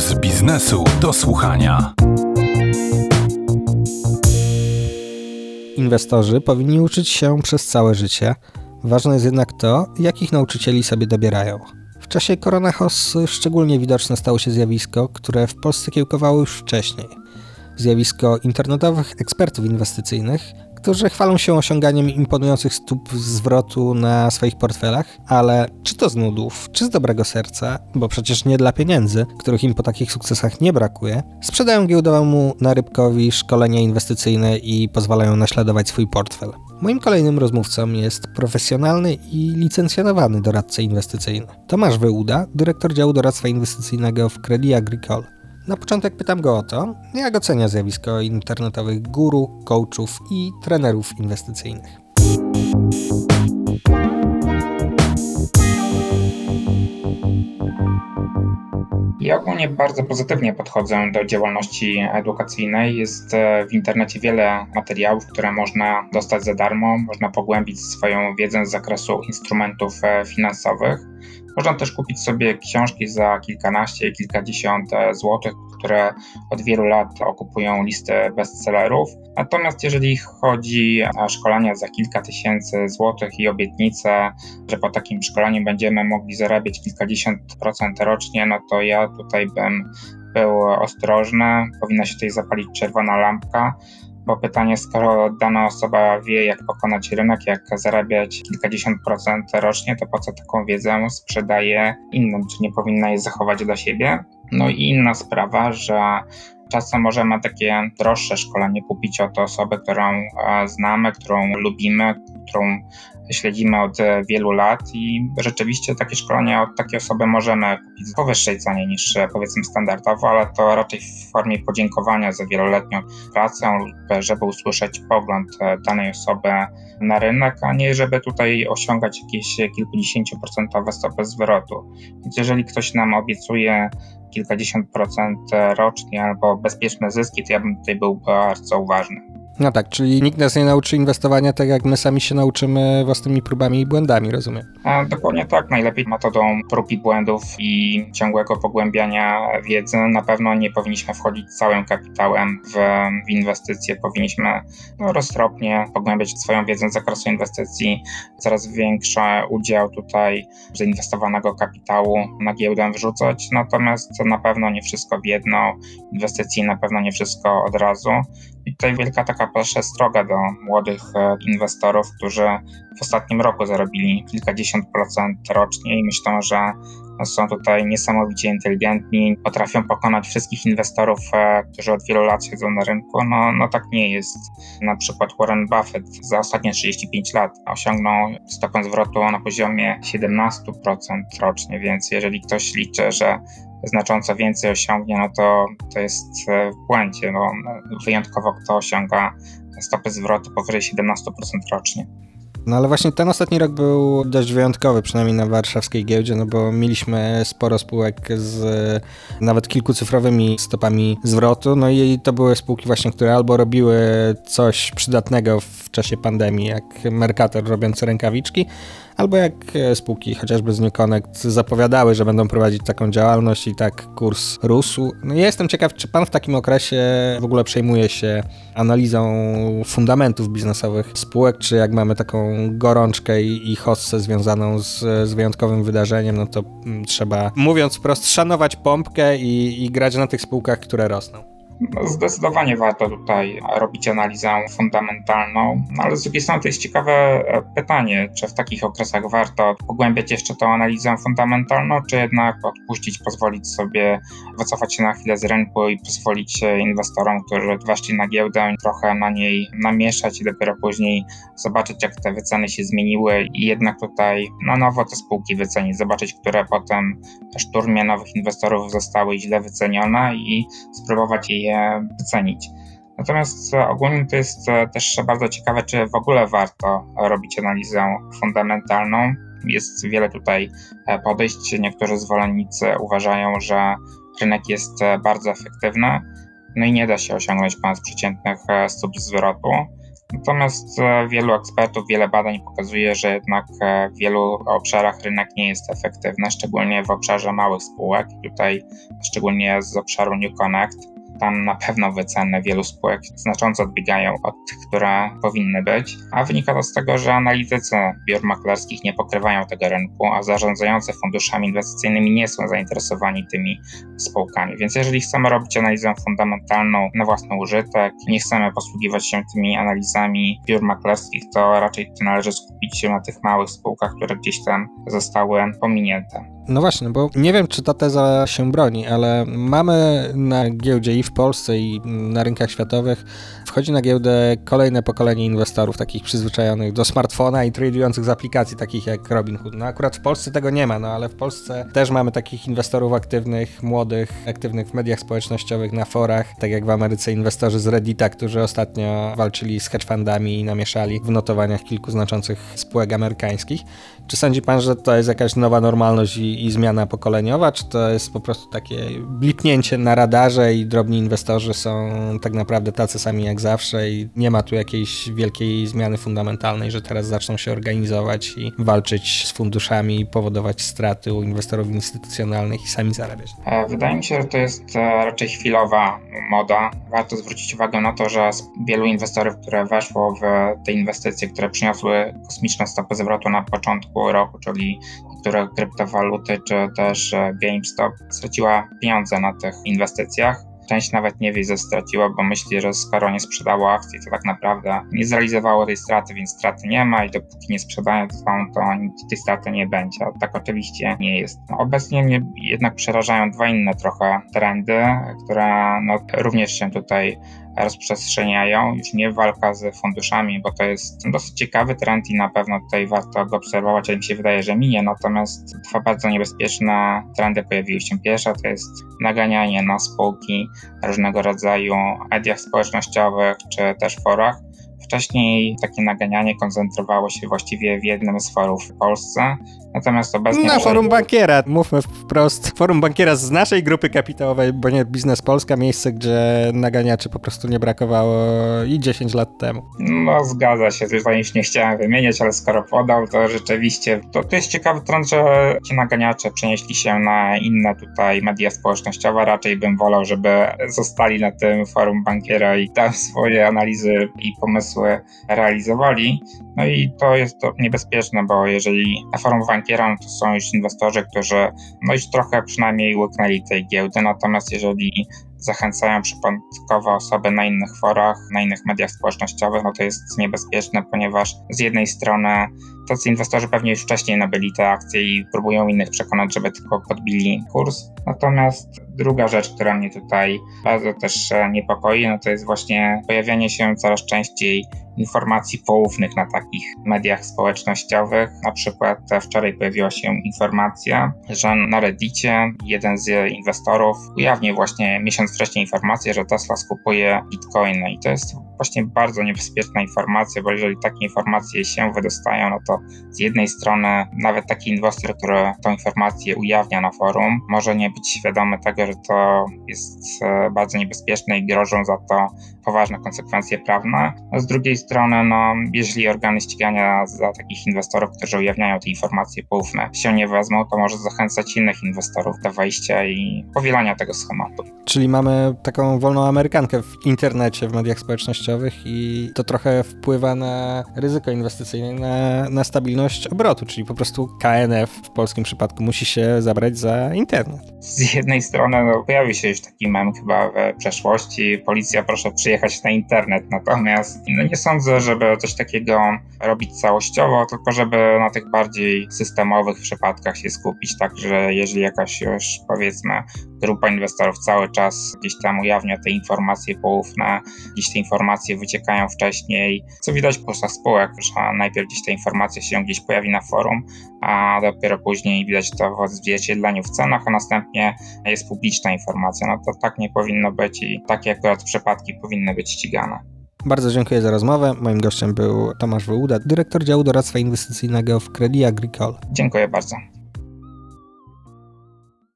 z biznesu do słuchania. Inwestorzy powinni uczyć się przez całe życie. Ważne jest jednak to, jakich nauczycieli sobie dobierają. W czasie koronahosy szczególnie widoczne stało się zjawisko, które w Polsce kiełkowało już wcześniej. Zjawisko internetowych ekspertów inwestycyjnych, którzy chwalą się osiąganiem imponujących stóp zwrotu na swoich portfelach, ale czy to z nudów, czy z dobrego serca, bo przecież nie dla pieniędzy, których im po takich sukcesach nie brakuje, sprzedają giełdowemu narybkowi szkolenia inwestycyjne i pozwalają naśladować swój portfel. Moim kolejnym rozmówcą jest profesjonalny i licencjonowany doradca inwestycyjny. Tomasz Wyłuda, dyrektor działu doradztwa inwestycyjnego w Credit Agricole. Na początek pytam go o to, jak ocenia zjawisko internetowych guru, coachów i trenerów inwestycyjnych. Ja ogólnie bardzo pozytywnie podchodzę do działalności edukacyjnej. Jest e, w internecie wiele materiałów, które można dostać za darmo. Można pogłębić swoją wiedzę z zakresu instrumentów e, finansowych. Można też kupić sobie książki za kilkanaście, kilkadziesiąt e, złotych, które od wielu lat okupują listę bestsellerów. Natomiast jeżeli chodzi o szkolenia za kilka tysięcy złotych i obietnice, że po takim szkoleniu będziemy mogli zarabiać kilkadziesiąt procent rocznie, no to ja tutaj bym był ostrożny. Powinna się tutaj zapalić czerwona lampka bo pytanie, skoro dana osoba wie, jak pokonać rynek, jak zarabiać kilkadziesiąt procent rocznie, to po co taką wiedzę sprzedaje innym? Czy nie powinna jej zachować dla siebie? No i inna sprawa, że czasem możemy takie droższe szkolenie kupić od osoby, którą e, znamy, którą lubimy, którą śledzimy od e, wielu lat i rzeczywiście takie szkolenia od takiej osoby możemy kupić po wyższej cenie niż e, powiedzmy standardowo, ale to raczej w formie podziękowania za wieloletnią pracę lub żeby usłyszeć pogląd danej osoby na rynek, a nie żeby tutaj osiągać jakieś kilkudziesięcioprocentowe stopy zwrotu. Więc jeżeli ktoś nam obiecuje kilkadziesiąt procent rocznie albo bezpieczne zyski, to ja bym tutaj był bardzo uważny. No tak, czyli nikt nas nie nauczy inwestowania tak, jak my sami się nauczymy własnymi próbami i błędami, rozumiem? A, dokładnie tak. Najlepiej metodą prób i błędów i ciągłego pogłębiania wiedzy. Na pewno nie powinniśmy wchodzić całym kapitałem w, w inwestycje. Powinniśmy no, roztropnie pogłębiać swoją wiedzę z zakresu inwestycji. Coraz większy udział tutaj zainwestowanego kapitału na giełdę wrzucać. Natomiast na pewno nie wszystko w jedno. Inwestycji na pewno nie wszystko od razu. I tutaj wielka taka przestroga do młodych e, inwestorów, którzy w ostatnim roku zarobili kilkadziesiąt procent rocznie i myślą, że są tutaj niesamowicie inteligentni, potrafią pokonać wszystkich inwestorów, e, którzy od wielu lat siedzą na rynku. No, no tak nie jest. Na przykład Warren Buffett za ostatnie 35 lat osiągnął stopę zwrotu na poziomie 17% rocznie, więc jeżeli ktoś liczy, że znacząco więcej osiągnie, no to, to jest e, w błędzie. No, wyjątkowo kto osiąga stopy zwrotu powyżej 17% rocznie. No ale właśnie ten ostatni rok był dość wyjątkowy, przynajmniej na warszawskiej giełdzie, no bo mieliśmy sporo spółek z nawet kilkucyfrowymi stopami zwrotu, no i to były spółki właśnie, które albo robiły coś przydatnego w czasie pandemii, jak Mercator robiący rękawiczki, albo jak e, spółki chociażby z New Connect zapowiadały, że będą prowadzić taką działalność i tak kurs rósł. No ja jestem ciekaw, czy pan w takim okresie w ogóle przejmuje się analizą fundamentów biznesowych spółek, czy jak mamy taką gorączkę i, i hossę związaną z, z wyjątkowym wydarzeniem, no to mm, trzeba, mówiąc wprost, szanować pompkę i, i grać na tych spółkach, które rosną. No, zdecydowanie warto tutaj robić analizę fundamentalną, no ale z drugiej strony to jest ciekawe e, pytanie, czy w takich okresach warto pogłębiać jeszcze tą analizę fundamentalną, czy jednak odpuścić, pozwolić sobie wycofać się na chwilę z rynku i pozwolić inwestorom, którzy weszli na giełdę, trochę na niej namieszać i dopiero później zobaczyć, jak te wyceny się zmieniły i jednak tutaj na nowo te spółki wycenić, zobaczyć, które potem w szturmie nowych inwestorów zostały źle wycenione i spróbować je je wycenić. Natomiast ogólnie to jest też bardzo ciekawe, czy w ogóle warto robić analizę fundamentalną. Jest wiele tutaj podejść. Niektórzy zwolennicy uważają, że rynek jest bardzo efektywny, no i nie da się osiągnąć ponad przeciętnych stóp zwrotu. Natomiast e, wielu ekspertów, wiele badań pokazuje, że jednak e, w wielu obszarach rynek nie jest efektywny, szczególnie w obszarze małych spółek. Tutaj szczególnie z obszaru New Connect tam na pewno wyceny wielu spółek znacząco odbiegają od tych, które powinny być, a wynika to z tego, że analitycy biur maklerskich nie pokrywają tego rynku, a zarządzający funduszami inwestycyjnymi nie są zainteresowani tymi spółkami. Więc jeżeli chcemy robić analizę fundamentalną na własny użytek, nie chcemy posługiwać się tymi analizami biur maklerskich, to raczej należy skupić się na tych małych spółkach, które gdzieś tam zostały pominięte. No właśnie, bo nie wiem, czy ta teza się broni, ale mamy na giełdzie i w Polsce, i na rynkach światowych wchodzi na giełdę kolejne pokolenie inwestorów, takich przyzwyczajonych do smartfona i tradujących z aplikacji, takich jak Robinhood. No akurat w Polsce tego nie ma, no ale w Polsce też mamy takich inwestorów aktywnych, młodych, aktywnych w mediach społecznościowych, na forach, tak jak w Ameryce inwestorzy z Reddita, którzy ostatnio walczyli z hedge fundami i namieszali w notowaniach kilku znaczących spółek amerykańskich. Czy sądzi pan, że to jest jakaś nowa normalność i zmiana pokoleniowa, czy to jest po prostu takie blipnięcie na radarze i drobni inwestorzy są tak naprawdę tacy sami jak zawsze i nie ma tu jakiejś wielkiej zmiany fundamentalnej, że teraz zaczną się organizować i walczyć z funduszami, powodować straty u inwestorów instytucjonalnych i sami zarabiać? E, wydaje mi się, że to jest e, raczej chwilowa moda. Warto zwrócić uwagę na to, że wielu inwestorów, które weszło w te inwestycje, które przyniosły kosmiczne stopy zwrotu na początku roku, czyli niektóre kryptowaluty, czy też e, GameStop, straciła pieniądze na tych inwestycjach część nawet nie wie, że straciła, bo myśli, że skoro nie sprzedało akcji, to tak naprawdę nie zrealizowało tej straty, więc straty nie ma i dopóki nie sprzedają trwą, to tej straty nie będzie. Tak oczywiście nie jest. Obecnie mnie jednak przerażają dwa inne trochę trendy, które no, również się tutaj rozprzestrzeniają, już nie walka z funduszami, bo to jest dosyć ciekawy trend i na pewno tutaj warto go obserwować, ale mi się wydaje, że minie. Natomiast dwa bardzo niebezpieczne trendy pojawiły się. Pierwsza to jest naganianie na spółki różnego rodzaju mediach społecznościowych czy też forach. Wcześniej takie naganianie koncentrowało się właściwie w jednym z forów w Polsce, Natomiast obecnie... Na forum bankiera, mówmy wprost. Forum bankiera z naszej grupy kapitałowej, bo nie Biznes Polska, miejsce, gdzie naganiaczy po prostu nie brakowało i 10 lat temu. No zgadza się, tutaj już nie chciałem wymieniać, ale skoro podał, to rzeczywiście to, to jest ciekawy trend, że ci naganiacze przenieśli się na inne tutaj media społecznościowe. Raczej bym wolał, żeby zostali na tym forum bankiera i tam swoje analizy i pomysły realizowali. No i to jest to niebezpieczne, bo jeżeli na forum bankiera no to są już inwestorzy, którzy no już trochę przynajmniej łyknęli tej giełdy, natomiast jeżeli zachęcają przypadkowe osoby na innych forach, na innych mediach społecznościowych, no to jest niebezpieczne, ponieważ z jednej strony tacy inwestorzy pewnie już wcześniej nabyli te akcje i próbują innych przekonać, żeby tylko podbili kurs. Natomiast druga rzecz, która mnie tutaj bardzo też e, niepokoi, no to jest właśnie pojawianie się coraz częściej informacji poufnych na takich mediach społecznościowych. Na przykład wczoraj pojawiła się informacja, że na Reddicie jeden z inwestorów ujawnił właśnie miesiąc wcześniej informację, że Tesla skupuje bitcoiny i to jest właśnie bardzo niebezpieczna informacja, bo jeżeli takie informacje się wydostają, no to z jednej strony nawet taki inwestor, który tą informację ujawnia na forum, może nie być świadomy tego, że to jest e, bardzo niebezpieczne i grożą za to poważne konsekwencje prawne. A z drugiej strony, no, jeżeli organy ścigania za takich inwestorów, którzy ujawniają te informacje poufne, się nie wezmą, to może zachęcać innych inwestorów do wejścia i powielania tego schematu. Czyli mamy taką wolną amerykankę w internecie, w mediach społecznościowych i to trochę wpływa na ryzyko inwestycyjne, na, na stabilność obrotu, czyli po prostu KNF w polskim przypadku musi się zabrać za internet. Z jednej strony no, pojawił się już taki mem chyba w przeszłości, policja proszę przyjechać na internet, natomiast no, nie sądzę, żeby coś takiego robić całościowo, tylko żeby na tych bardziej systemowych przypadkach się skupić, tak że jeżeli jakaś już powiedzmy grupa inwestorów cały czas gdzieś tam ujawnia te informacje poufne, gdzieś te informacje wyciekają wcześniej, co widać po kursach spółek, że najpierw gdzieś ta informacja się gdzieś pojawi na forum, a dopiero później widać to w odzwierciedleniu w cenach, a następnie jest publiczna informacja. No to tak nie powinno być i takie akurat przypadki powinny być ścigane. Bardzo dziękuję za rozmowę. Moim gościem był Tomasz Wołuda, dyrektor działu doradztwa inwestycyjnego w Credit Agricole. Dziękuję bardzo.